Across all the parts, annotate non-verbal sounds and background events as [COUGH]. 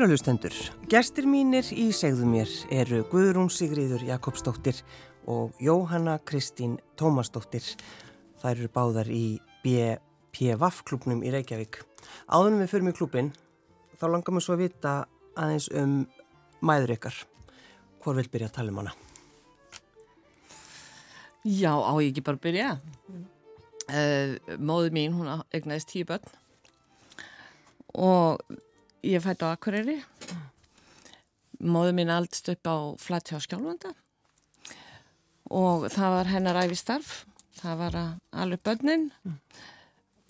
Kæra lustendur, gestir mínir í segðu mér eru Guðrún Sigriður Jakobsdóttir og Jóhanna Kristín Tómasdóttir. Það eru báðar í BPVAF klubnum í Reykjavík. Áðunum við fyrir mig klubin, þá langar mér svo að vita aðeins um mæður ykkar. Hvor vil byrja að tala um hana? Já, á ég ekki bara að byrja. Uh, móðu mín, hún egnaðist tíu börn og Ég fætti á Akureyri. Móðu mín aldst upp á Flatjá skjálfanda og það var hennar æfistarf. Það var alveg börnin.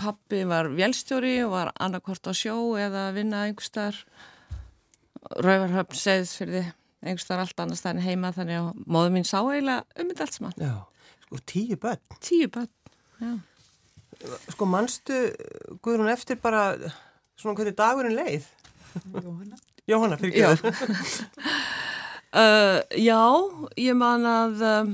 Pappi var vélstjóri og var annarkort á sjó eða að vinna einhverstar. Rauvarhöfn segðs fyrir einhverstar allt annars þannig heima þannig að móðu mín sá eiginlega um þetta allt saman. Já, sko tíu börn. Tíu börn, já. Sko mannstu Guðrún eftir bara svona hvernig dagurinn leið? Jóhanna. Jóhanna, fyrir ekki það. [LAUGHS] uh, já, ég man að um,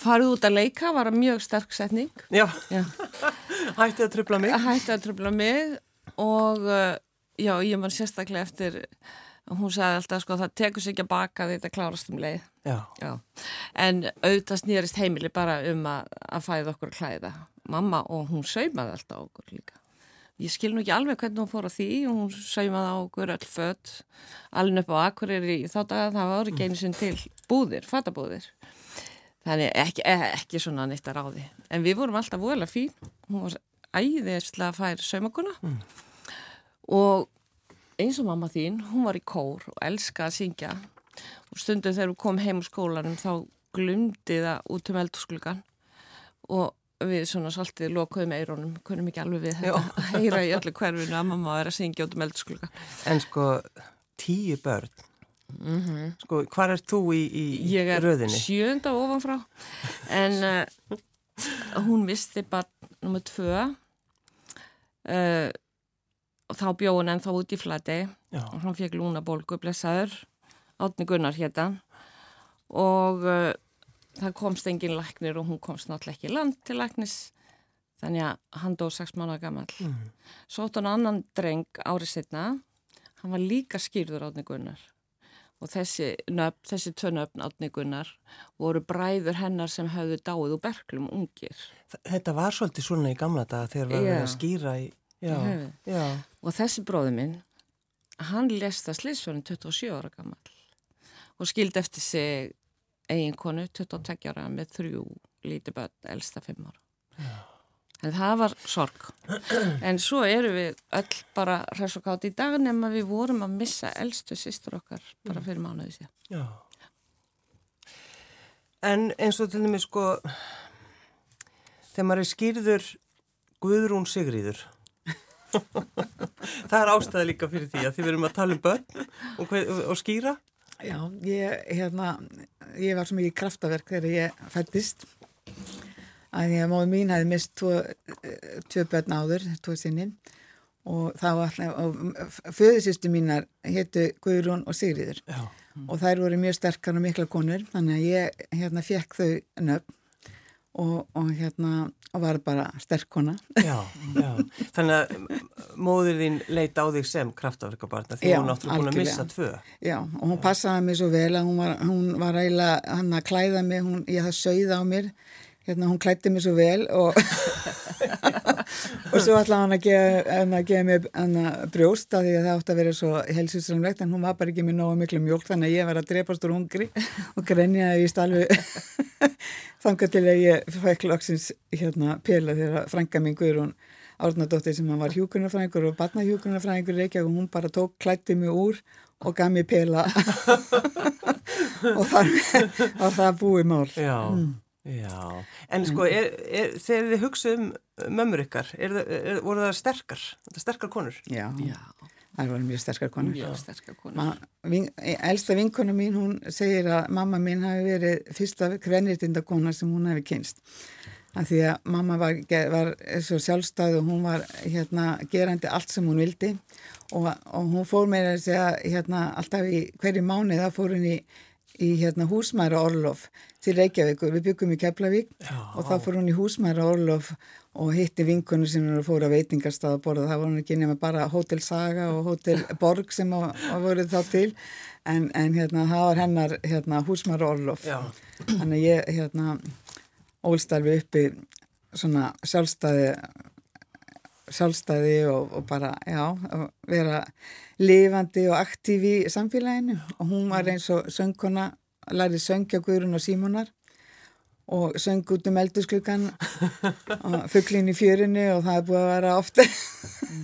farið út að leika var að mjög sterk setning. Já, já. [LAUGHS] hætti að tröfla mig. Hætti að tröfla mig og uh, já, ég man sérstaklega eftir, hún sagði alltaf sko það tekur sér ekki að baka því þetta klárast um leið. Já. já. En auðvitað snýrist heimili bara um að, að fæða okkur klæða. Mamma og hún saumaði alltaf okkur líka. Ég skil nú ekki alveg hvernig hún fór að því og hún saumaði á okkur öll fött alveg upp á akkurir í þá daga það var ekki einu sinn til búðir, fattabúðir. Þannig ekki, ekki svona neitt að ráði. En við vorum alltaf voðalega fín. Hún var æðislega að færa saumakuna mm. og eins og mamma þín, hún var í kór og elskaði að syngja og stundu þegar hún kom heim úr skólanum þá glumdi það út um eldursklugan og við svona svolítið lokuðum eironum, kunum ekki alveg við þetta að heyra í öllu hverfinu að mamma er að syngja út um eldurskluga. En sko, tíu börn, mm -hmm. sko, hvað er þú í, í Ég er röðinni? sjönda ofanfrá, en uh, [LAUGHS] hún misti bara nummið tvö. Uh, og þá bjóð hún ennþá út í flati og hann fekk lúna bólgu, blessaður, átni Gunnar hérna og uh, það komst engin læknir og hún komst náttúrulega ekki land til læknis þannig að hann dó 6 mánuða gammal mm. Sótt hann annan dreng árið setna hann var líka skýrður átni Gunnar. Og þessi nöfn, þessi tvö nöfn átni Gunnar voru bræður hennar sem hafðu dáið úr berglum ungir. Þetta var svolítið svona í gamla daga þegar við varum að skýra í já, já. og þessi bróði minn hann lesta sliðsverðin 27 ára gammal og skildi eftir sig eiginkonu 22 ára með þrjú lítið börn, elsta 5 ára. En það var sorg. En svo eru við öll bara hræs og kátt í dag nema við vorum að missa elstu sýstur okkar bara mm. fyrir mánuði síðan. Já. En eins og til dæmis sko þegar maður er skýrður Guðrún Sigriður [LAUGHS] það er ástæði líka fyrir því að þið verum að tala um börn og, og skýra Já, ég, hérna, ég var svo mikið kraftaverk þegar ég fættist að ég móði mín hefði mist tvo, tvö börn áður, tvo sinni og það var alltaf, föðusistu mínar héttu Guðrún og Sigriður Já. og þær voru mjög sterkar og mikla konur þannig að ég hérna fekk þau nöfn og, og hérna var bara sterkona Já, já, þannig að móður þín leita á þig sem kraftafrikabarna því já, hún áttur búin að missa tvö. Já, og hún passaði mig svo vel að hún var, hún var eiginlega hann að klæða mig, hún, ég það sögða á mér hérna hún klætti mig svo vel og og svo ætlaði hann að gefa, að gefa mig brjóst að því að það átti að vera svo helsusramlegt en hún var bara ekki með nógu miklu mjölk þannig að ég var að drepast úr hungri og grenjaði í stalvi [LAUGHS] þangar til að ég fæk loksins hérna pela þegar frænga mín Guðrún Árnardóttir sem var hjúkunarfræðingur og batnahjúkunarfræðingur Reykjavík og hún bara tók klætti mig úr og gaf mér pela. [LAUGHS] Og þar var það búið mál. Já. Mm. Já, en sko er, er, þegar þið hugsa um mömmur ykkar, er, voru það sterkar, sterkar konur? Já, Já. það voru mjög sterkar konur. Mjög sterkar konur. Ma, vin, elsta vinkona mín, hún segir að mamma mín hafi verið fyrsta kvenirtindakona sem hún hafi kynst. Af því að mamma var, var svo sjálfstæð og hún var hérna, gerandi allt sem hún vildi og, og hún fór meira að segja hérna, alltaf í hverju mánu það fór hún í í hérna húsmæra Orlof til Reykjavíkur, við byggum í Keflavík Já. og þá fór hún í húsmæra Orlof og hitti vinkunni sem hún fór að veitingarstað að borða, það var hún ekki nema bara Hotel Saga og Hotel [LAUGHS] Borg sem að, að voru þá til. En, en hérna það var hennar hérna, húsmæra Orlof. Já. þannig að ég hérna ólstarfi uppi svona sjálfstæði sjálfstæði og, og bara, já, og vera lifandi og aktív í samfélaginu. Og hún var eins og söngkona, lærið söngja Guðrun og Símonar og söng út um eldursklukan [LAUGHS] og fugglin í fjörinu og það er búið að vera ofta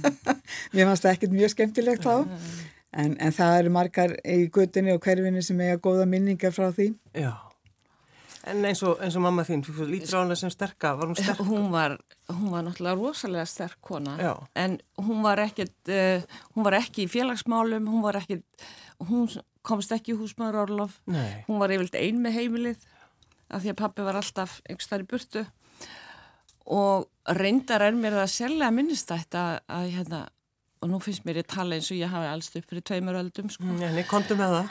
[LAUGHS] mér fannst það ekkert mjög skemmtilegt þá. En, en það eru margar í guttinu og hverfinu sem eiga góða minningar frá því. Já. En eins og, eins og mamma þín, þú lítur á hana sem sterka, var hún [LAUGHS] sterk? Hún var, hún var náttúrulega rosalega sterk kona. Já. en hún var ekkert, uh, hún var ekki í félagsmálum, hún ekkert, hún komst ekki í húsmaðurorlof, hún var yfirlt ein með heimilið af því að pappi var alltaf einhvers þar í burtu. Og reyndar er mér það sérlega minnistætt að, að hérna, og nú finnst mér ég tala eins og ég hafi alls upp fyrir tveimur öldum sko. Nei, nei, komdu með það,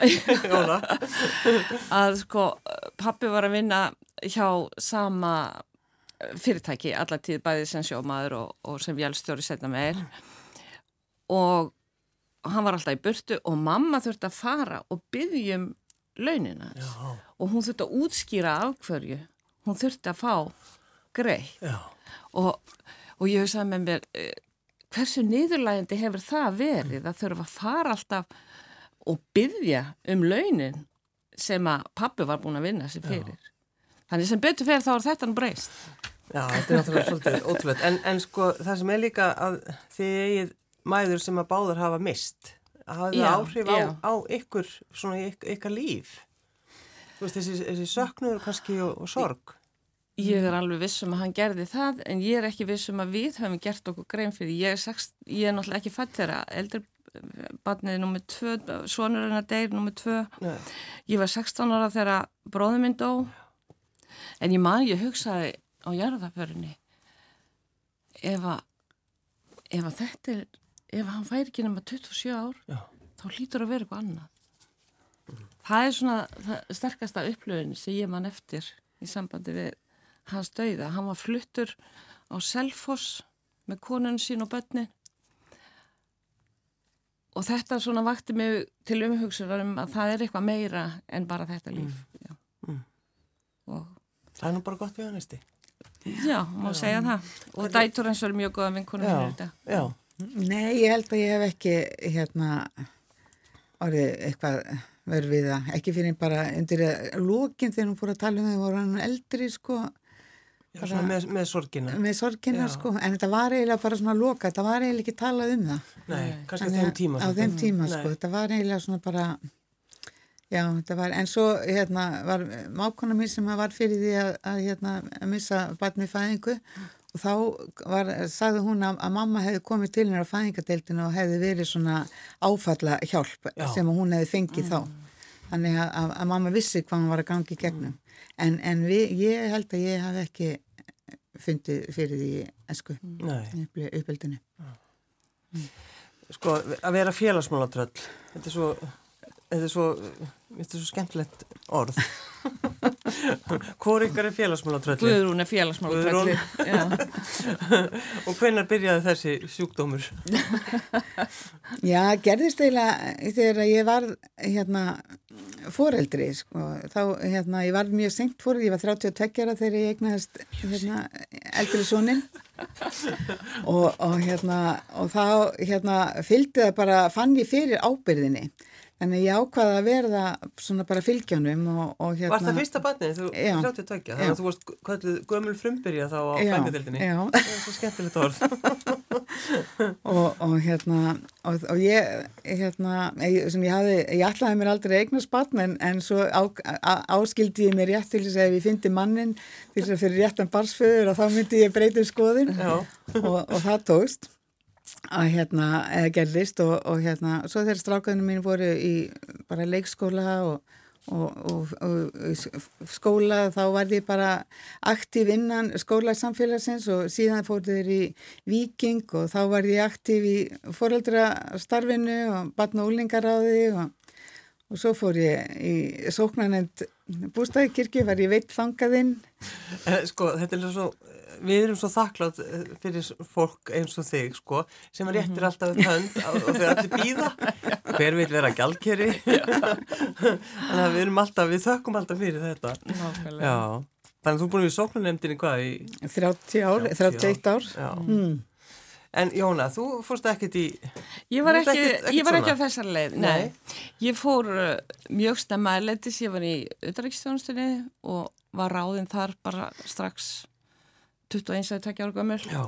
[LAUGHS] að sko pappi var að vinna hjá sama fyrirtæki alla tíð bæði sem sjómaður og, og sem vélstjóri setna meir og hann var alltaf í burtu og mamma þurfti að fara og byggja um launina og hún þurfti að útskýra af hverju hún þurfti að fá greið og, og ég hugsaði með mér eh, hversu niðurlægandi hefur það verið að þurfa að fara alltaf og byggja um launin sem að pappi var búin að vinna sér fyrir. Þannig sem betur fyrir þá er þetta nú breyst. já, þetta er náttúrulega svolítið [LAUGHS] ótrúlega. En, en sko, það sem er líka að þið eigið mæður sem að báðar hafa mist, hafði Já, það áhrif á, já. á ykkur, svona yk, ykkar líf? Þú veist, þessi, þessi söknur kannski og, og sorg? Ég er alveg vissum að hann gerði það en ég er ekki vissum að við höfum gert okkur grein fyrir. Ég er, sex, ég er náttúrulega ekki fætt þeirra. Eldri barnið nummið tvö, sonur hennar deyr nummið tvö. Nei. Ég var 16 ára þegar bróðum minn dó en ég man ég hugsaði á jarðaförinni ef að ef að þetta er ef að hann færi ekki nema 27 ár Já. þá hlýtur að vera eitthvað annað það er svona það sterkasta upplöfun sem ég man eftir í sambandi við hans dauða hann var fluttur á Selfoss með konun sín og börnin. Og þetta svona vakti mig til umhugsunar um að það er eitthvað meira en bara þetta líf já. Mm. og Það er nú bara gott við hann eisti. já, má segja það. Og dætur hans verður mjög góða vinkonum Já, fyrir þetta já, Nei, ég held að ég hef ekki hérna orðið eitthvað verið við það, ekki fyrir bara undir lókin þegar hún fór að tala um það voru hann eldri sko já svona með, með sorgina. með sorgina Já. sko, en þetta var eiginlega bara svona loka, þetta var eiginlega ekki talað um það Nei, kannski þeim tíma. á þeim tíma Nei. sko, þetta var eiginlega svona bara já, þetta var, en svo hérna var mákona mín sem var fyrir því að, að hérna, að missa barnið fæðingu og þá var, sagði hún að, að mamma hefði komið til hennar á fæðingadeildinu og hefði verið svona áfalla hjálp Já. sem hún hefði fengið þá þannig að, að, að mamma vissi hvað hún var að gangi í gegnum en, en við, ég held að ég hafði ekki fundið fyrir því esku uppeldinu sko, að vera félagsmálatröll, þetta er svo, þetta er svo, þetta er svo skemmtilegt orð. [LAUGHS] Hvor ykkar er félagsmálatröll? Guðrún er félagsmála [LAUGHS] Og hvenær byrjaði þessi sjúkdómur? [LAUGHS] Já, gerðist eiginlega þegar ég var hérna foreldri, sko, þá hérna ég var mjög sengt foreldri, ég var 32 ára þegar ég eignaðist hérna eldri sonin og, og hérna og þá hérna fylgdi það bara, fann ég fyrir ábyrðinni þannig ég ákvaði að verða svona bara fylgjónum og, og hérna Var það fyrsta barnið? Þú Já. 32, þannig að þú varst kölluð gömul frumbyrja þá á Já, fængardildinni. já. Það er svo skemmtilegt orð. [LAUGHS] og, og hérna og, og ég hérna ég, sem ég hafði, ég ætlaði mér aldrei eignast barn en, en svo á, á, áskildi ég mér rétt til þess að ef ég fyndi mannin til þess að fyrir réttan barsföður og þá myndi ég breyta um skoðin og það tókst að hérna, eða gerðist og, og hérna, svo þegar strákaðinu mín voru í bara leikskóla og, og, og, skóla þá var ég bara aktív innan skólasamfélagsins og síðan fór þeir í viking og þá var ég aktív í foreldrastarfinu og batna úlingaráði og, og svo fór ég í sóknarnend bústæðikirkju, var ég veitt þangaðinn. Eh, sko, þetta er svo, við erum svo þakklátt eh, fyrir fólk eins og þig, sko, sem réttir Mhm. alltaf upp hönd og þeir allir býða. [LAUGHS] Hver vil vera gjaldkeri? [LAUGHS] Þannig að við erum alltaf, við þökkum alltaf fyrir þetta. Nákvæmlega. Já, þannig að þú er búin við sóknarnemdini hvað í... 30 ár, 31 ár. Mm. En Jóna, þú fórst ekkert í... Ég var ekki, ekkert- ekkert ég var ekki á þessar leið, Nei. nei. Ég fór uh, mjög stemma erlendis, ég var í auðvitaðriksstjónustinni og var ráðinn þar bara strax 21 eða 20 ára gömur Já.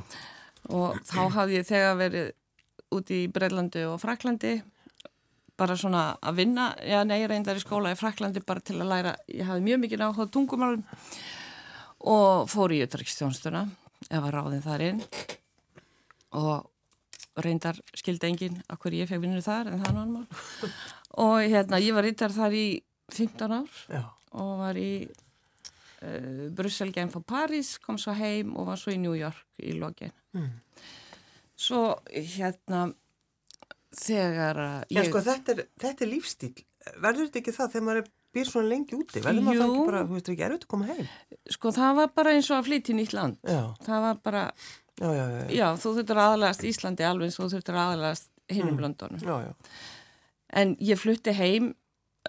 og þá [CLEARS THROAT] hafði ég þegar verið úti í Breitlandi og Fraklandi bara svona að vinna, já nei, ég reyndar í skóla í Fraklandi bara til að læra, ég hafði mjög mikið áhuga tungumálum og fór í auðvitaðriksstjónustuna, ég var ráðinn þar inn og reyndar skildi enginn að hverju ég fekk vinnur þar en það er náttúrulega [LAUGHS] og hérna ég var reyndar þar í 15 ár Já. og var í uh, Brussel genn fór París, kom svo heim og var svo í New York í lokin Mm. svo hérna þegar að Já, sko, þetta er, þetta er lífstíl. Verður þetta ekki það þegar maður er býr svona lengi úti? Verður maður það ekki bara, þú veist, ekki erfitt að koma heim? sko það var bara eins og að flytja í nýtt land Já, það var bara, já, já, já. já þú þurftur aðalagast Íslandi alveg eins og þú þurftur aðalagast hinnum mm. Londonum Já, já. En ég flutti heim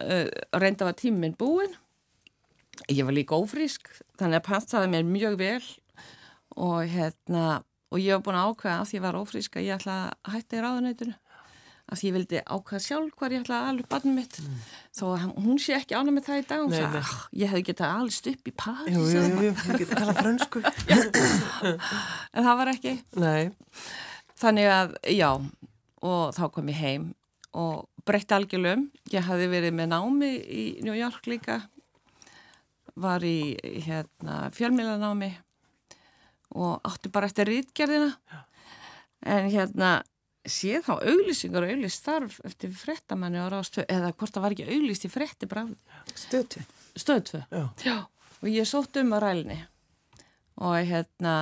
uh, og reynda var tíminn búinn. Ég var líka ófrísk, þannig að passaði mér mjög vel og hérna, og ég var búin að ákveða að því ég var ófrísk að ég ætla að hætta í ráðuneytinu. Að því ég vildi ákveða sjálf hvar ég ætla að alveg barnum mitt. Þó að hún sé ekki ánað með það í dag. Sagði, nei. "Ah, ég hefði getað alveg upp í París. Jú, jú, jú, þú getur talað frönsku. [LAUGHS] En það var ekki. Nei, Þannig að, já, og þá kom ég heim og breytti algjörlum. Ég hafði verið með námi í New York líka, var í hérna, fjölmiðlanámi og átti bara eftir rítgerðina. En hérna, sé þá auglýsingar og auglýst starf eftir frettamanni á rástöð, eða hvort það var ekki auglýst í fretti bráð, Stötu. stöðtvö. já. Já, og ég sótt um að rælni og hérna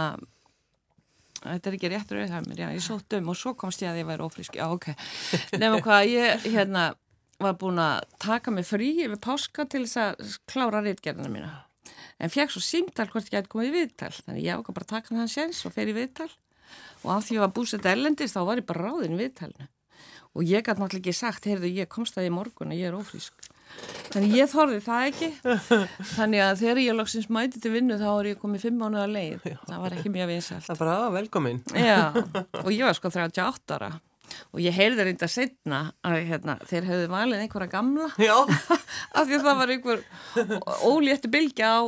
þetta er ekki réttur auðvitað mér, já, ég sótt um og svo komst ég að ég væri ófrísk, já, ok nefnum hvað, ég hérna var búin að taka mig frí yfir páska til þess að klára rítgerðina mína en fekk svo símtal hvort ég gæti komið í viðtal þannig ég ákvað bara að taka hann séns og fer í viðtal og af því ég var búsett erlendist þá var ég bara ráðin í viðtalinu og ég gæti náttúrulega ekki sagt, heyrðu, ég komst það í morgun að ég er ófrísk Þannig ég þorði það ekki. [LAUGHS] Þannig að þegar ég loksins mæti til vinnu þá er ég komið fimm mánuða leið. Það var ekki mjög vinsælt. Það er bara, að velkomin. Já, og ég var sko 38 ára og ég heyrði reynda setna að hérna, þeir hefðu valið einhverja gamla [LAUGHS] af því að það var einhver óléttu bylgja á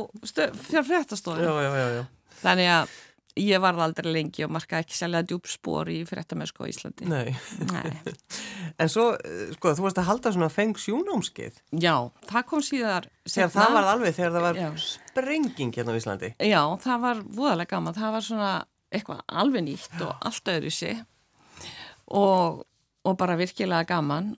já. Þannig að ég varð aldrei lengi og markaði ekki sérlega djúb spór í fréttamösku á Íslandi. Nei. Nei. [LAUGHS] En svo, eh, sko, þú varst að halda svona feng sjúnámskeið. Já, það kom síðar Þegar það var alveg, þegar það var Já. sprenging hérna á Íslandi. Já, það var voðalega gaman, það var svona eitthvað alveg nýtt og allt öðru sig og, og bara virkilega gaman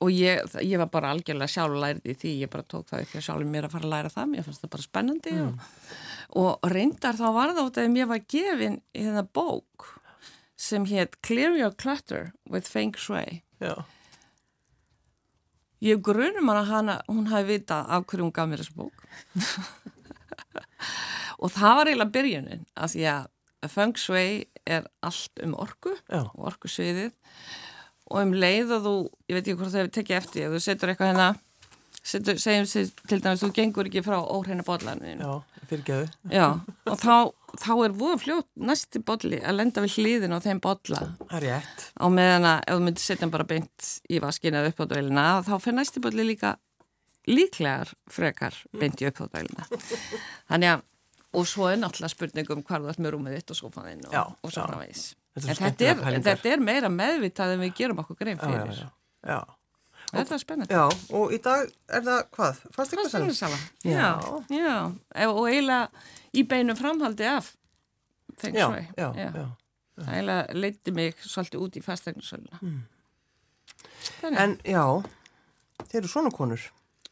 og ég, ég var bara algjörlega sjálflærið í því, ég bara tók það ekki að sjálfur mér að fara að læra það, mér fannst það bara spennandi og, og reyndar þá var það út af mér var gefin í þennan bók sem hétt Clear Your Clutter with Feng Shui Já. Ég grunum hana hana, hún hafi vitað af hverju hún gaf mér þessu bók. [LAUGHS] og það var eiginlega byrjunin, af því að Feng Shui er allt um orku Já. og orkusviðið og um leið og þú, ég veit ekki hvort það hefur tekið eftir, ef þú setur eitthvað hérna, setur, segjum sér til dæmis, þú gengur ekki frá óhreina bollaninu. Já, fyrirgeðu. Já, og þá, þá er voða fljótt næsti bolli að lenda við hliðin á þeim bolla Það er rétt. á meðan að ef þú myndir setja bara beint í vaskina eða upp á dvælina þá fer næsti bolli líka líklegar frekar beint í upp á dvælina þannig að og svo er náttúrulega spurning um hvað þú ert með rúmið þitt og sofaðinn og, Já, og svo já. framvegis Þetta en þetta er, þetta er meira meðvitað en við gerum okkur grein fyrir já. Já. þetta er spennandi Já, og í dag er það hvað? Fast eitthvað Fasteignasala. Já. Já, já, Ef- og eiginlega í beinu framhaldi af Feng Já, Shui. já, já. Það eiginlega leiti mig svolítið út í fasteignarsöluna. Mm. En já, þeir eru svona konur.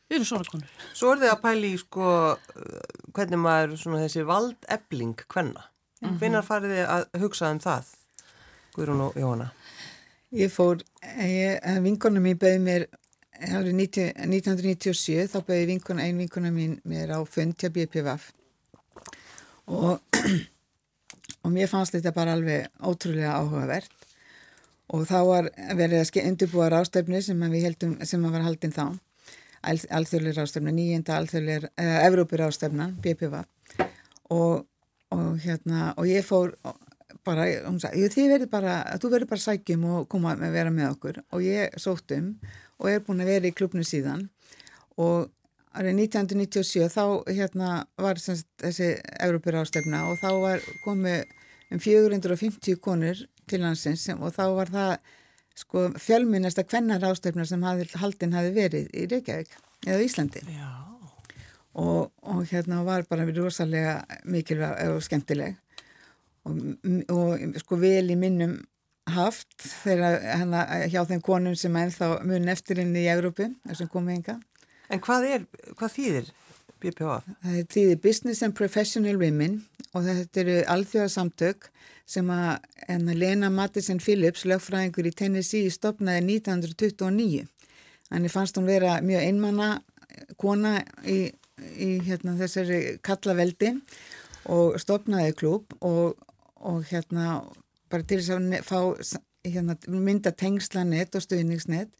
Við erum svona konur. Svo er þið að pæli í sko uh, hvernig maður svona þessi valdebling hvenna. Mm Hvenær farið þið að hugsa um það? Guðrún og Jóhanna. Ég fór, ég, vinkonum ég beði mér árið 90 1997 þá bauði vinkuna, ein vinkuna mín mér á fund hjá BPVF og, [CLEARS THROAT] og mér fannst þetta bara alveg ótrúlega áhugavert og þá var verið að undirbúa rástefni sem við heldum, sem var haldinn þá alþjóðlega rástefna, nýjenda alþjóðlega, eða Evrópur rástefna, BPVF og, og hérna og ég fór bara, þið verður bara, þú verður bara sækjum og koma að vera með okkur. Og ég sótt um og er búin að vera í klubnu síðan. Og árið 1997 þá hérna var semst, þessi Európir ástefna og þá var komið um 450 konur til hansins og þá var það sko fjölminnasta kvennar ástefna sem hafði, haldin hafi verið í Reykjavík eða Íslandi og, og hérna var bara rosalega mikilvæg og skemmtileg og, og sko vel í minnum haft þegar hana hjá þeim konum sem ennþá mun eftir inn í Európu þessum komið enga. En hvað er, hvað þýðir BPA? Það þýðir Business and Professional Women og þetta eru alþjóðarsamtök sem að Lena Mattisen Phillips, lögfræðingur í Tennessee, stopnaði 1929. Þannig fannst hún vera mjög einmanna kona í, í hérna, þessari kallaveldi og stopnaði klúb og og hérna bara til þess að fá hérna, mynda tengslanett og stuðningsnett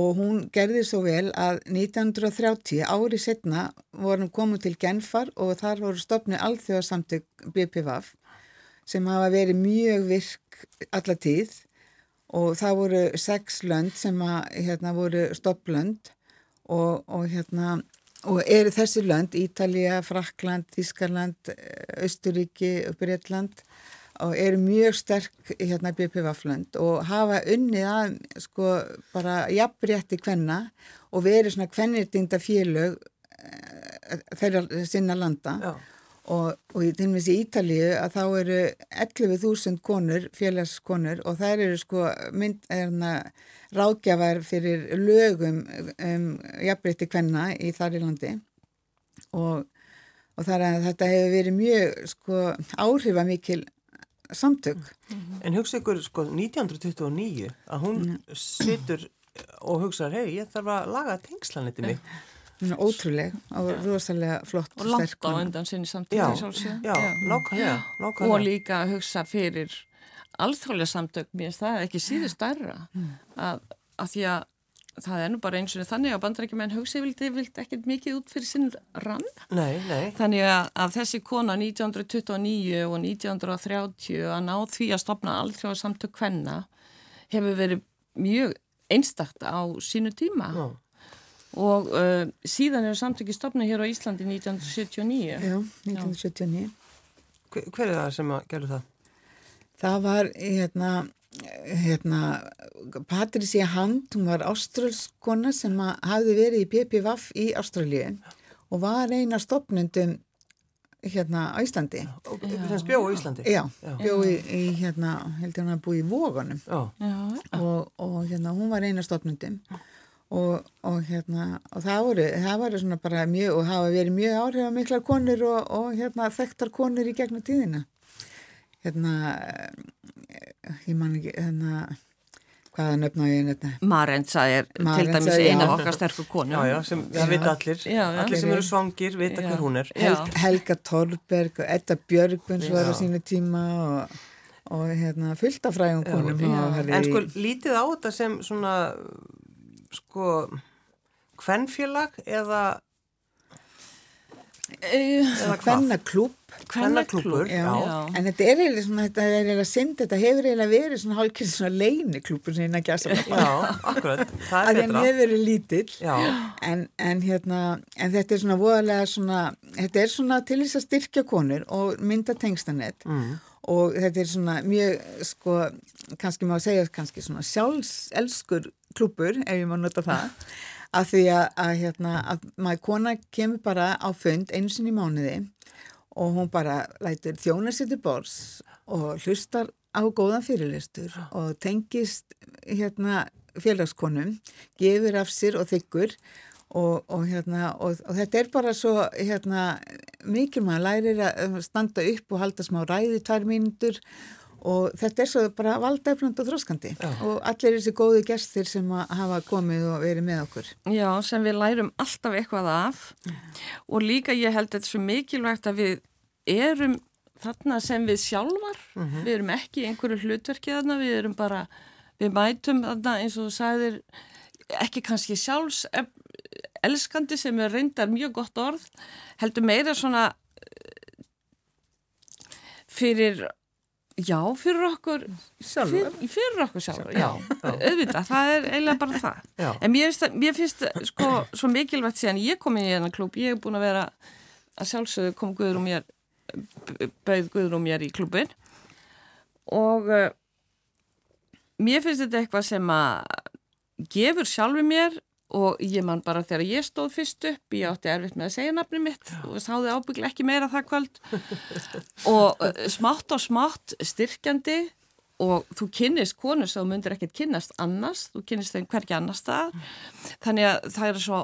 og hún gerði svo vel að 1930 ári setna vorum komið til Genfar og þar voru stopnið alþjóðarsamtök BPVAF sem hafa verið mjög virk alla tíð. Og það voru sex lönd sem að, hérna, voru stopplönd og, og hérna og eru þessi lönd, Ítalija, Frakland, Þískarland, Östuríki, Breitland og eru mjög sterk hérna BPV-lönd og hafa unnið að sko bara jafnrétti hvenna og verið svona hvennirtinda félög eh, þeirra sinna landa. Já. Og, og til og með í Ítalíu að þá eru 11.000 konur, félagskonur og þær eru sko mynd, erna, ráðgjafar fyrir lögum um jafnrétti hvenna í þar í landi og, og þar að þetta hefur verið mjög sko áhrifamikil samtök. Mm -hmm. En hugsa ykkur sko 1929 að hún situr og hugsaður, hei ég þarf að laga tengslaniti mig. [LAUGHS] Ótrúlega og rosalega flott og langt á undan sinni nákvæmlega. Og líka að hugsa fyrir alþjóðlega samtök, mér finnst það ekki síður starra mm. að, að því að það er nú bara eins og þannig að bandarækjumenn hugsi vildi, vildi ekkert mikið út fyrir sinn rann. Nei, nei. Þannig að, að þessi kona 1929 og 1930 að ná því að stopna alltaf samtök hvenna hefur verið mjög einstakt á sínu tíma. Já. Og uh, síðan eru samtöki stopnað hér á Íslandi 1979. Já, 1979. Hver, hver er það sem að gerur það? Það var, hérna, hérna, Patricia Hand, hún var áströlskona sem hafði verið í PPVAF í Ástralíu og var eina stopnundum hérna á Íslandi. Þess bjó í Íslandi? Já, Já. bjó í, í hérna, heldur hann að búi í Vóganum og, og hérna hún var eina stopnundum og, og hérna og það voru, það voru svona bara mjög og hafa verið mjög áhrifamiklar konur og, og hérna þekktar konur í gegnum tíðina. Hérna ég man ekki hérna hvaða nöfn á ég nöfna Marentsa er Marenza, til dæmis eina af okkar sterkur konu. Já, já, sem það vita allir. Já, allir sem eru svangir vita hver hún er. Hel, Helga Torberg og Edda Björgvins var á sínu tíma og, og hérna, fullt af frægum konum En sko lítið á þetta sem svona sko hvernfélag eða eða já. já. En þetta er eiginlega svona, þetta er eiginlega synd, þetta hefur eiginlega verið svona hálfkvæmst svona leiniklúbur sem hérna gæsa. Já, akkurat, það er betra. Það hefur verið lítill, en, en hérna, en þetta er svona voðalega svona, þetta er svona til þess að styrkja konur og mynda tengstanett mm. og þetta er svona mjög, sko, kannski má segja kannski svona sjálfselskur klúbur, ef ég má nota það, að því að, að hérna, að maður kona kemur bara á fund einu sinni í mánuði og hún bara lætir þjóna sér til bors og hlustar á góðan fyrirlistur og tengist hérna félagskonum, gefur af sér og þykkur og, og, hérna, og, og þetta er bara svo hérna, mikil maður lærir að standa upp og halda smá ræði tvær mínútur og þetta er svo bara valdæfland og þróskandi og allir þessi góðu gestir sem hafa komið og verið með okkur. Já, sem við lærum alltaf eitthvað af. Og líka ég held þetta svo mikilvægt að við erum þarna sem við sjálfar, við erum ekki einhverju hlutverkið þarna, við erum bara, við mætum þarna eins og þú sagðir, ekki kannski sjálfs elskandi sem er reyndar mjög gott orð, heldur meira svona fyrir Já, fyrir okkur Sjálfur? Fyr, fyrir okkur sjálfur, já, já. auðvitað, það er eiginlega bara það já. en mér finnst, mér finnst sko svo mikilvægt síðan ég kom inn í þennan klúb ég hef búin að vera, að sjálfsögðu kom Guðrún mér bauð Guðrún mér í klúbin og uh, mér finnst þetta eitthvað sem að gefur sjálfur mér og ég man bara þegar ég stóð fyrst upp ég átti erfitt með að segja nafni mitt og sáði ábygglega ekki meira það kvöld. Og uh, smátt og smátt styrkjandi og þú kynnist konur sem þú myndir ekkert kynnast annars, þú kynnist þeim hverki annars það þannig að það eru svo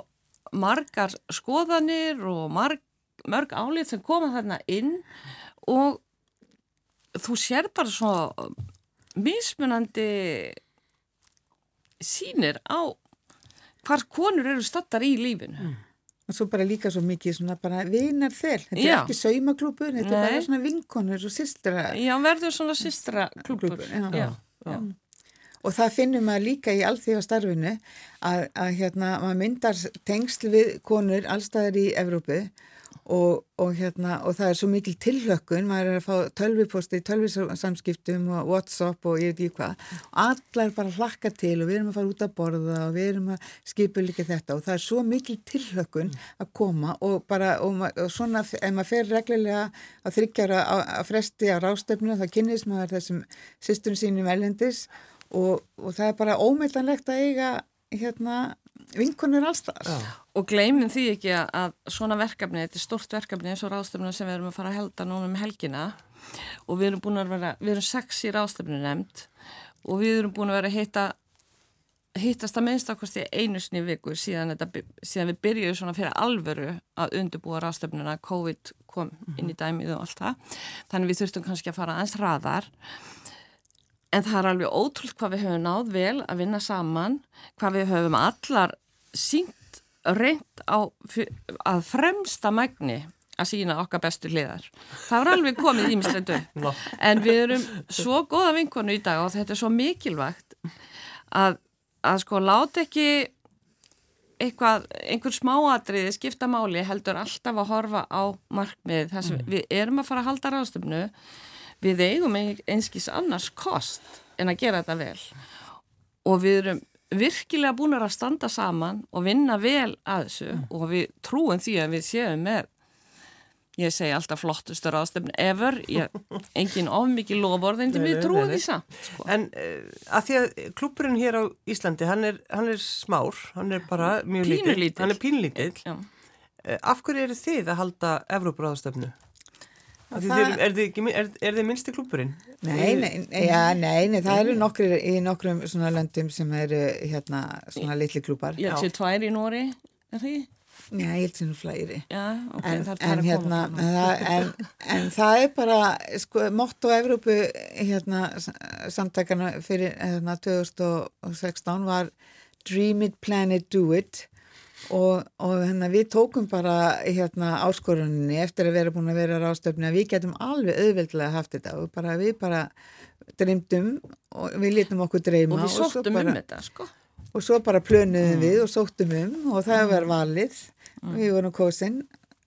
margar skoðanir og marg, mörg álið sem koma þarna inn og þú sér bara svo mismunandi sínir á hvar konur eru stattar í lífinu. Mm. Og svo bara líka svo mikið svona bara vinar þel. Þetta Já. er ekki saumaklúpur, þetta Nei. er bara svona vinkonur og systra. Já, verður svona systra klúpur. Já. Já. Og það finnum maður líka í alþjóðastarfinu að, að hérna maður myndar tengsl við konur allstaðar í Evrópu og, og hérna og það er svo mikil tilhlökkun, maður er að fá tölviposti, tölvisamskiptum og Whatsapp og ég veit ekki hvað. Allar bara hlakka til og við erum að fara út að borða og við erum að skipa líka þetta og það er svo mikil tilhlökkun að koma og bara og, og svona ef maður fer reglulega að þryggjara að fresti á rástefnu þá kynnist maður þessum sýstunum sínum ellendis og, og það er bara ómeillanlegt að eiga hérna vinkonur allstað. Og gleymum því ekki að- að svona verkefni, þetta er stort verkefni eins og ráðstöfnum sem við erum að fara að helda núna um helgina. Og við erum búin að vera, við erum sex í ráðstöfnu nefnd og við erum búin að vera að hitta hittast að minnst ákvæmst í einu sinni í viku síðan, þetta, síðan við byrjuðum svona fyrir alvöru að undirbúa ráðstöfnuna COVID kom inn í dæmið og allt það. Þannig við þurftum kannski að fara aðeins hraðar en það er alveg ótrúlt hvað við höfum náð vel að vinna saman hvað við höfum allar sínt reynd á að fremsta magni að sína okkar bestu hliðar. Það var alveg komið ímisleitu. Nó. En við erum svo góða vinkonu í dag og þetta er svo mikilvægt að, að sko láta ekki eitthvað, einhver smáatriði skipta máli heldur alltaf að horfa á markmið þess að við erum að fara að halda ráðstöfnu við eigum ein- einskis annars kost en að gera þetta vel og við erum virkilega búin að standa saman og vinna vel að þessu og við trúum því að við séum með ég segi alltaf flottustur ráðstöfnu ever, ég, [LAUGHS] engin of mikið lofórð en Nei, við trúum því samt sko. En uh, að því að klúpurinn hér á Íslandi, hann er, hann er smár, hann er bara mjög lítill. Hann er pínlítill. Uh, af hverju eru þið að halda Evrópuráðstöfnu? Það- Það... Er, er, þið er, er þið minnsti klúpurinn? Nei, nei, ja, nei, nei, það eru nokkri í nokkrum svona löndum sem eru hérna svona litli klúpar. Ég sé tvær í Nóri, er því? Já, ég held sem flæri. Já, ok, En, það er en, hérna, en, það, en, en það er bara, sko, motto Evrópu hérna, s- samtakana fyrir hérna, 2016 var Dream it, plan it, do it og, og hérna, við tókum bara hérna, áskoruninni eftir að vera búin að vera rástöfni að við getum alveg auðveldlega haft þetta og bara, við bara dreymdum og við lítum okkur dreyma Og við sóttum bara, um þetta, sko. og svo bara plönuðum við og sóttum um og það var valið. Við vorum kosin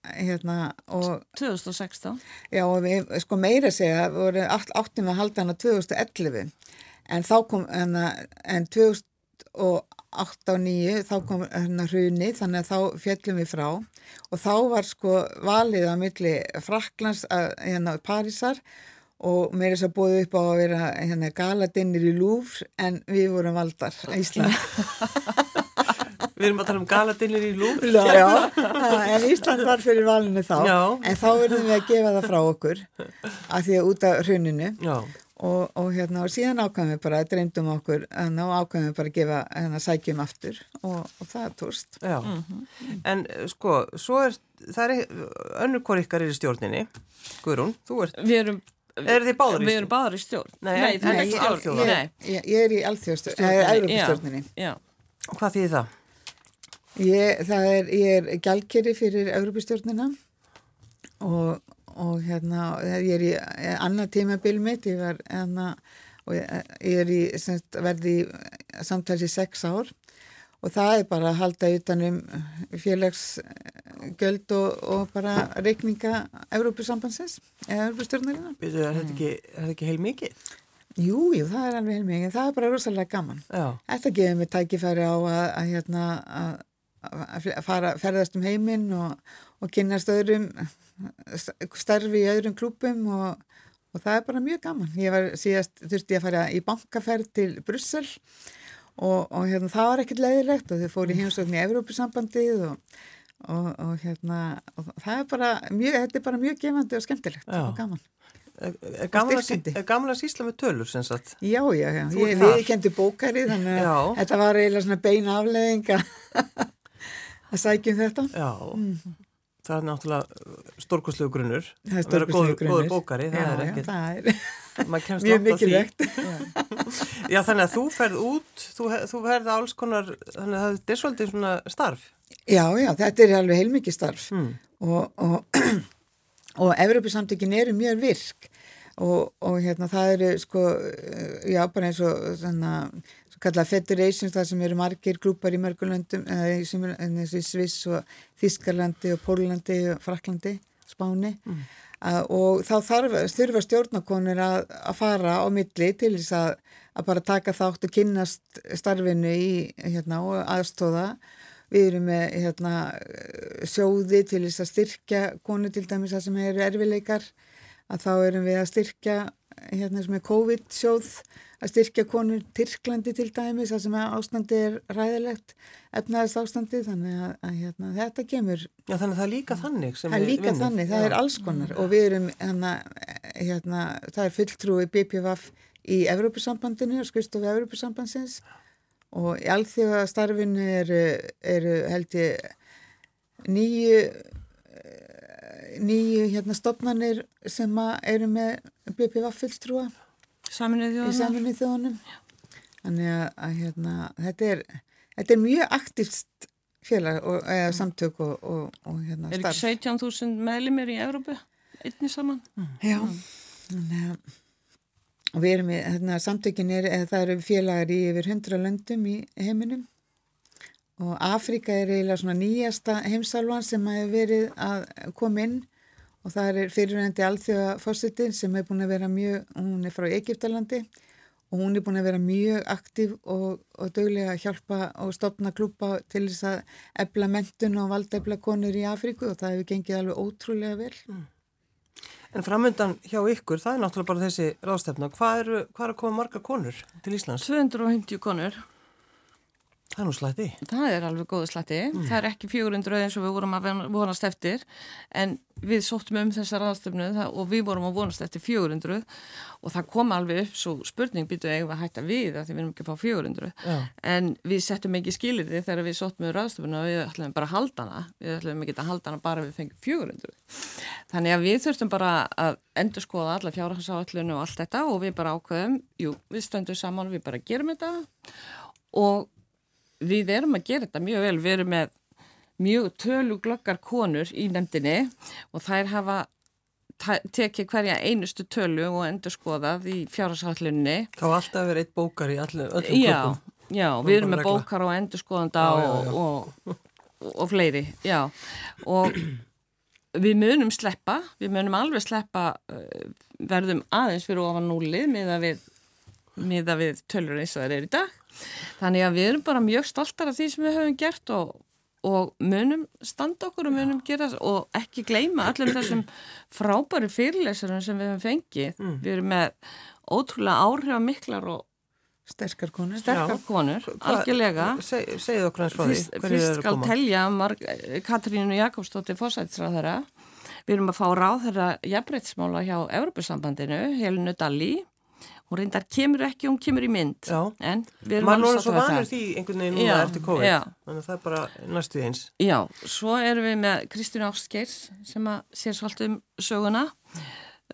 hérna og 2016. já og við sko meira að segja við vorum átt, áttum að halda hana 2011 en þá kom hana, en 2008 og 9 þá kom hérna hruni þannig að þá fjallum við frá og þá var sko valið á milli Fraklands að hérna Parísar og meira þess að búið upp á að vera hérna galadinnir í Louvre en við vorum valdar Ísland [LAUGHS] Við erum að tala um galadinir í lúf. Já, já, en Ísland var fyrir valinu þá, Já. en þá verðum við að gefa það frá okkur að því að út af hruninu Já. Og, og hérna og síðan ákvæmum við bara, dreymdum okkur og ákvæmum við bara að gefa hérna sækjum aftur og, og það er tóst. Já, en eh, sko, svo er, það er önnur hvort ykkar er í stjórninni, Guðrún, þú ert, Við erum Er þið báður í Við erum báður í stjórn. Nei, Nei en- þú Nei, ert ég- stjórn. Ég, ég er í alþjóðstjórninni. Já, Hvað þýðir það? Ég, það er, ég er gjaldkeri fyrir Európustjórnina og, og hérna, ég er í eh, annað tímabil mitt, ég var hérna, og ég, ég er í, semst, verði í samtals í sex ár og það er bara að halda utanum félagsgjöld og, og bara reikninga Európusambansins, eða Európustjórnarina. Er þetta ekki, ekki heil mikið? Jú, jú, það er alveg heilmikið, það er bara rosalega gaman. Já. Þetta gefur mig tækifæri á að, að, hérna, að, að fara, ferðast um heiminn og, og kynast öðrum starfi í öðrum klúpum og, og það er bara mjög gaman. Ég var síðast, þurfti ég að fara í bankaferð til Brussel og, og hérna, það var ekkert leiðilegt og þau fóru í heimsókn í Evrópusambandið og, og hérna, það er bara mjög, þetta er bara mjög gefandi og skemmtilegt Já. og gaman. Gaman að, styrkjandi. sí- gaman að sýsla með tölur sem sagt? Já, já, já. Þú Ég, ert þar. við kendi bókari þannig að þetta var eiginlega svona beina afleðing að sækjum þetta. Já. Það er náttúrulega stórkoslegu grunnur. Það er Að vera stórkostlegur góður- grunnur. bókari, það já, er ekkert- er [LAUGHS] kemst mjög mikilvægt. [LAUGHS] Já, þannig að þú ferð út, þú, þú ferð alls konar, þannig að þetta er svolítið svona starf. Já, já, þetta er alveg heilmikið starf Mm. og, og, [CLEARS THROAT] og Evropasamtökin eru mjög virk og, og hérna það eru sko, já, bara eins og svona, svo kallað federations það sem eru margir grúpar í mörgulöndum og í Sviss og Þískarlandi og Pólandi og Fraklandi, Spáni. Að, og þá þarf, þurfa stjórnakonur að, að fara á milli til þess að, að bara taka þátt og kynnast starfinu í hérna aðstóða Við erum með hérna, sjóði til þess að styrkja konu til dæmis að sem eru erfileikar að þá erum við að styrkja hérna sem er COVID-sjóð að styrkja konur Tyrklandi til dæmis að sem ástandi er ræðilegt efnaðist ástandi þannig að, að hérna, þetta kemur Já, þannig að það er líka þannig sem Það er líka vinnum. þannig, það Já. er alls konar og við erum hérna, hérna það er fulltrúi BPVF í Evrópusambandinu og skristofi Evrópusambandsins og í alþjóða starfinu eru, eru held ég nýju eh, nýju hérna stopnarnir sem eru með BPVF fulltrúa saminuð í þjóðana. saminu þjóðunum. Þannig að, að hérna, þetta er þetta er mjög aktíft félag og, eða samtök og, og, og hérna Er starf. ekki 17.000 meðlimir í Európu? Einni saman? Já, þannig að og við erum í, hérna, samtökin er, eða það eru félagar í yfir 100 löndum í heiminum. Og Afrika er eiginlega svona nýjasta heimsálvan sem hefur verið að koma inn og það er fyrirvændi alþjóða fórsetin sem er búin að vera mjög, hún er frá Egiptalandi og hún er búin að vera mjög aktív og, og döglega að hjálpa og stopna klúpa til þess að ebla mentun og valdebla konur í Afriku og það hefur gengið alveg ótrúlega vel. En framöndan hjá ykkur, það er náttúrulega bara þessi ráðstefna. Hvað eru, hvað er að koma margar konur til Íslands? 250 konur. Það er nú slætti. Það er alveg góðu slatti. Það er ekki 400 eins og við vorum að vonast eftir en við sóttum um þessa ráðstöfnu það- og við vorum að vonast eftir 400 og það kom alveg upp svo spurning býtu eigum að hætta við að því við erum ekki að fá 400 Já. en við settum ekki skilir því þegar við sóttum um ráðstöfnu og við ætlum bara að halda hana við ætlum ekki að halda hana bara við fengjum 400 þannig að við þurftum bara að endur skoða alla fjárhansáallinu og allt þetta og við bara ákveðum, jú, við stöndum saman við bara gerum þetta og við erum að gera þetta mjög vel, við erum með mjög töluglöggar konur í nefndinni og þær hafa tekið hverja einustu tölu og endur skoðað í fjárhagshallunni. Þá alltaf verið eitt bókar í allu, öllum Já, klubum. já, Það við er erum með regla. bókar og endur skoðanda Já, já, og, já. og, og, og fleiri, já. Og við munum sleppa, við munum alveg sleppa, uh, verðum aðeins fyrir ofan núlið miða við, miða við tölur eins og það er í dag. Þannig að við erum bara mjög stoltar af því sem við höfum gert og, og munum standa okkur og munum gera og ekki gleyma allum þessum frábæri fyrirlesarum sem við höfum fengið. Mm. Við erum með ótrúlega áhrifamiklar og Sterkar konur. sterkar konur, algjörlega. Seg, segið okkur hans frá því. Fyrst, fyrst skal telja Marg, Katrínu Jakobsdóttir fórsætsráðara. Við erum að fá ráðherra jafnbreytsmála hjá Evropasambandinu, Helinu Dalli. Hún reyndar kemur ekki, hún kemur í mynd. Já. En við erum Maður er svo vanur því einhvern veginn núna eftir COVID. já. Þannig að það er bara næstu eins. Já, svo erum við með Kristín Ástgeirs sem að sér svolítið um söguna.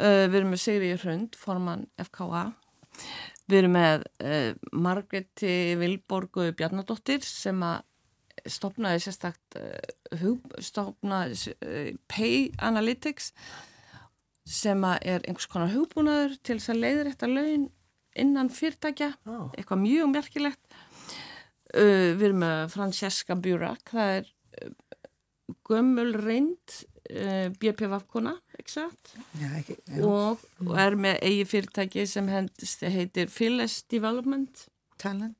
Uh, við erum með Sigriði Hrund, formann FKA. Við erum með uh, Margreti Vilborgu Bjarnadóttir sem að stopnaði sérstakt uh, hug, stopnaði uh, Pay Analytics sem er einhvers konar hugbúnaður til þess að leiður þetta laun innan fyrirtækja, Já. eitthvað mjög merkilegt. Uh, við erum með Francesca Burak, það er uh, gömul reynd uh, BPV-kona. Og, og er með eigi fyrirtæki sem hendist, heitir Phyllis Development. Talent.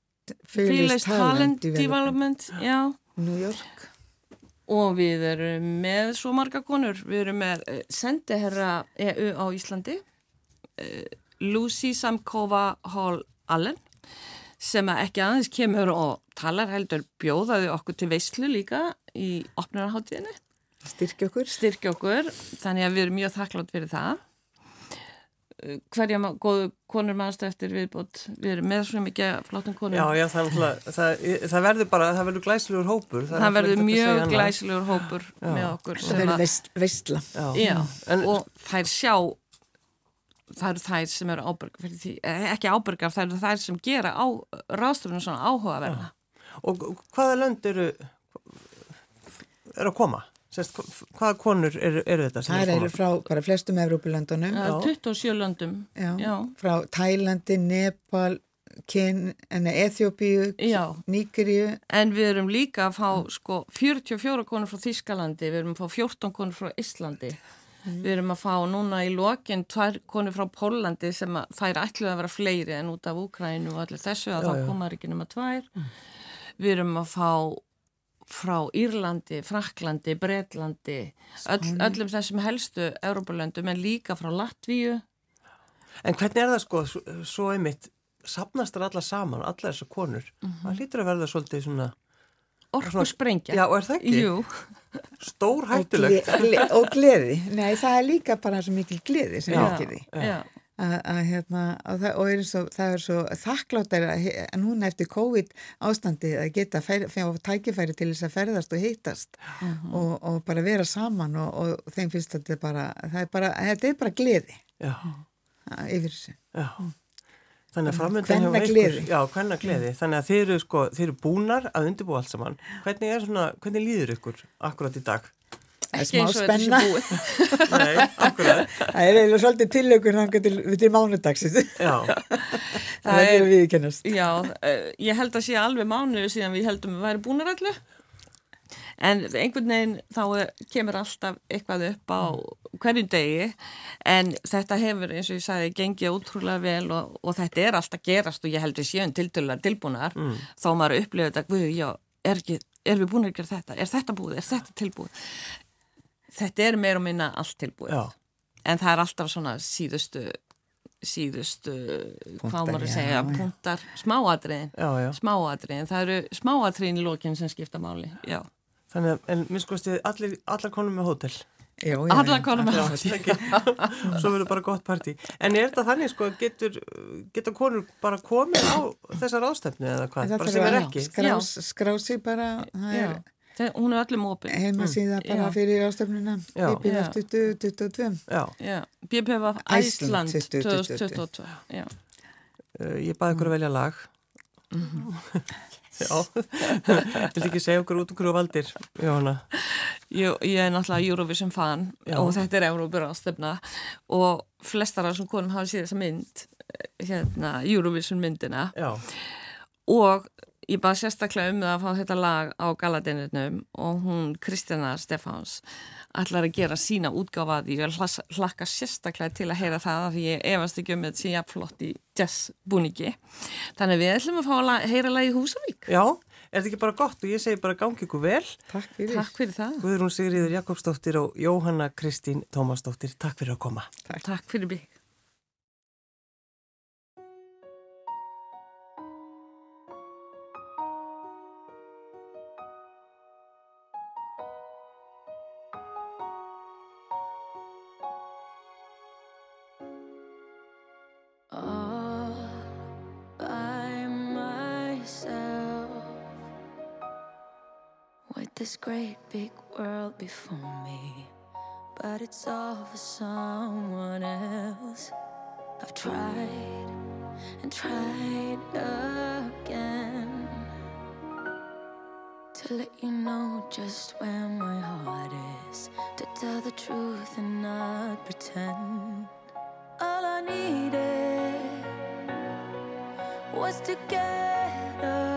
Phyllis Talent Development, já. New York. Og við erum með svo marga konur. Við erum með uh, sendiherra EU á Íslandi, uh, Lucy Samkova Hall Allen, sem ekki aðeins kemur og talar heldur bjóðaði okkur til veislu líka í opnarháttíðinni, Styrkja okkur. styrkja okkur, þannig að við erum mjög þakklátt fyrir það. Uh, Hverja góðu konur mannstu eftir viðbót, við erum með svo mikið flottum konur. Já, já, það, er það, það verður bara, það verður glæslegur hópur. er það náttúrulega verður mjög annað. glæsilegur hópur með okkur Það sem verður veist, veistla. Já, Já, En- og þær sjá það eru þær sem eru ábyrgar fyrir því, eh, ekki ábyrgar, það eru þær sem gera á ráðstöfunum svona áhugaverða Og hvaða lönd eru, eru að koma? Sest, hvaða konur eru, eru þetta sem Það að eru frá bara flestum Evrópulöndunum. Það eru 27 löndum Já. Já. Frá Tælandi, Nepal, Ken, Eþjópíu. Nígeríu. en við erum líka að fá sko 44 konur frá Þískalandi við erum að fá 14 konur frá Íslandi við erum að fá núna í lokin tvær konur frá Pólandi sem að þær ætluð að vera fleiri en út af Úkrænu og allir þessu að Já, þá já. koma þær ekki nema tvær við erum að fá frá Írlandi, Fraklandi, Bretlandi, öll, öllum þessum helstu Európulöndum en líka frá Latvíu. En hvernig er það sko, svo, einmitt, sapnast þar alla saman, alla þessar konur? Það lítur að verða svolítið svona, Orku sprengja. já, og er það ekki? Jú, Stór Og, hættulegt. gle, gle, og gleði. [LAUGHS] Nei, það er líka bara svo mikil gleði sem Já. ekki því. já. að, að hérna, og, það, og er svo, það er svo þakkláttar að núna eftir COVID ástandi að geta fá tækifæri til þess að ferðast og hittast og, og bara vera saman og, og þeim finnst að þetta bara, er bara, þetta er bara gleði að, yfir þessu. já. Þannig að framöndan hjá Kvennagleði. ykkur- Já, hvenna gleði. Þannig að þeir eru sko, þeir eru búnar að undirbúa allt saman. Hvernig er svona, hvernig líður ykkur akkurat í dag? Ekki smá eins og þetta sé búið. [LAUGHS] Nei, akkurat. Það er eiginlega svolítið tillögur þangar til, mánudagsins. Já, [LAUGHS] Það er að viðkennast. Já, uh, ég held að sé alveg mánuðu síðan við heldum að væri búnar allu. En einhvern veginn þá kemur alltaf eitthvað upp á hverjum degi en þetta hefur eins og ég sagði gengið ótrúlega vel og, og þetta er alltaf gerast og ég held við séum tildulega tilbúnar Mm. þá maður upplifir þetta, guð, já, er, ekki, er við búin að gera þetta, er þetta búið, er þetta tilbúið. Þetta er meir og minna allt tilbúið. já, En það er alltaf svona síðustu, síðustu, hvað Punktar, maður að segja, já. punktar, smáatriðin, já, já. smáatriðin, það eru smáatriðin í lokin sem skipta máli, já. Þannig að, en minn sko stið, allir, allar konum með hótel. Já, já, Allar konum með ekki. [LAUGHS] Svo verður bara gott partí. En er þetta þannig sko, getur, getur konur bara komið á þessar ástefni eða hvað? Bara sem er ekki? skrás, skrási bara, það já. er Það, hún er öllum opinn. heimasíða bara Já. fyrir ástöfnuna. BPF 2022. Já, Já, BPV Æsland Æsland 2022. 2022, já. uh, ég baði ykkur að velja lag. [LAUGHS] Já, vil ekki segja okkur út okkur og valdir, Jóhanna. Jú, ég er náttúrulega Eurovision fan Já. og þetta er Európur ástefna og flestar af þessum konum hafa síðan þessa mynd, eh, hérna, Eurovision myndina Já, og ég bara sérstaklega um það að fá þetta lag á Galadinurnum og hún Kristjana Stefáns ætlar að gera sína útgáfa af því. Ég hlas- hlakka sérstaklega til að heyra það af því ég efast ekki um þetta sé jafnflott í jazz búningi þannig að við ætlum að fá að heyra lagi Húsavík. Já, er þetta ekki bara gott? Og ég segi bara gangi ykkur vel. Takk fyrir. Takk fyrir það, Guðrún Sigriður Jakobsdóttir og Jóhanna Kristín Tómasdóttir, takk fyrir að koma. takk fyrir mig this great big world before me, but it's all for someone else. I've tried and tried again to let you know just where my heart is, to tell the truth and not pretend. All I needed was to get.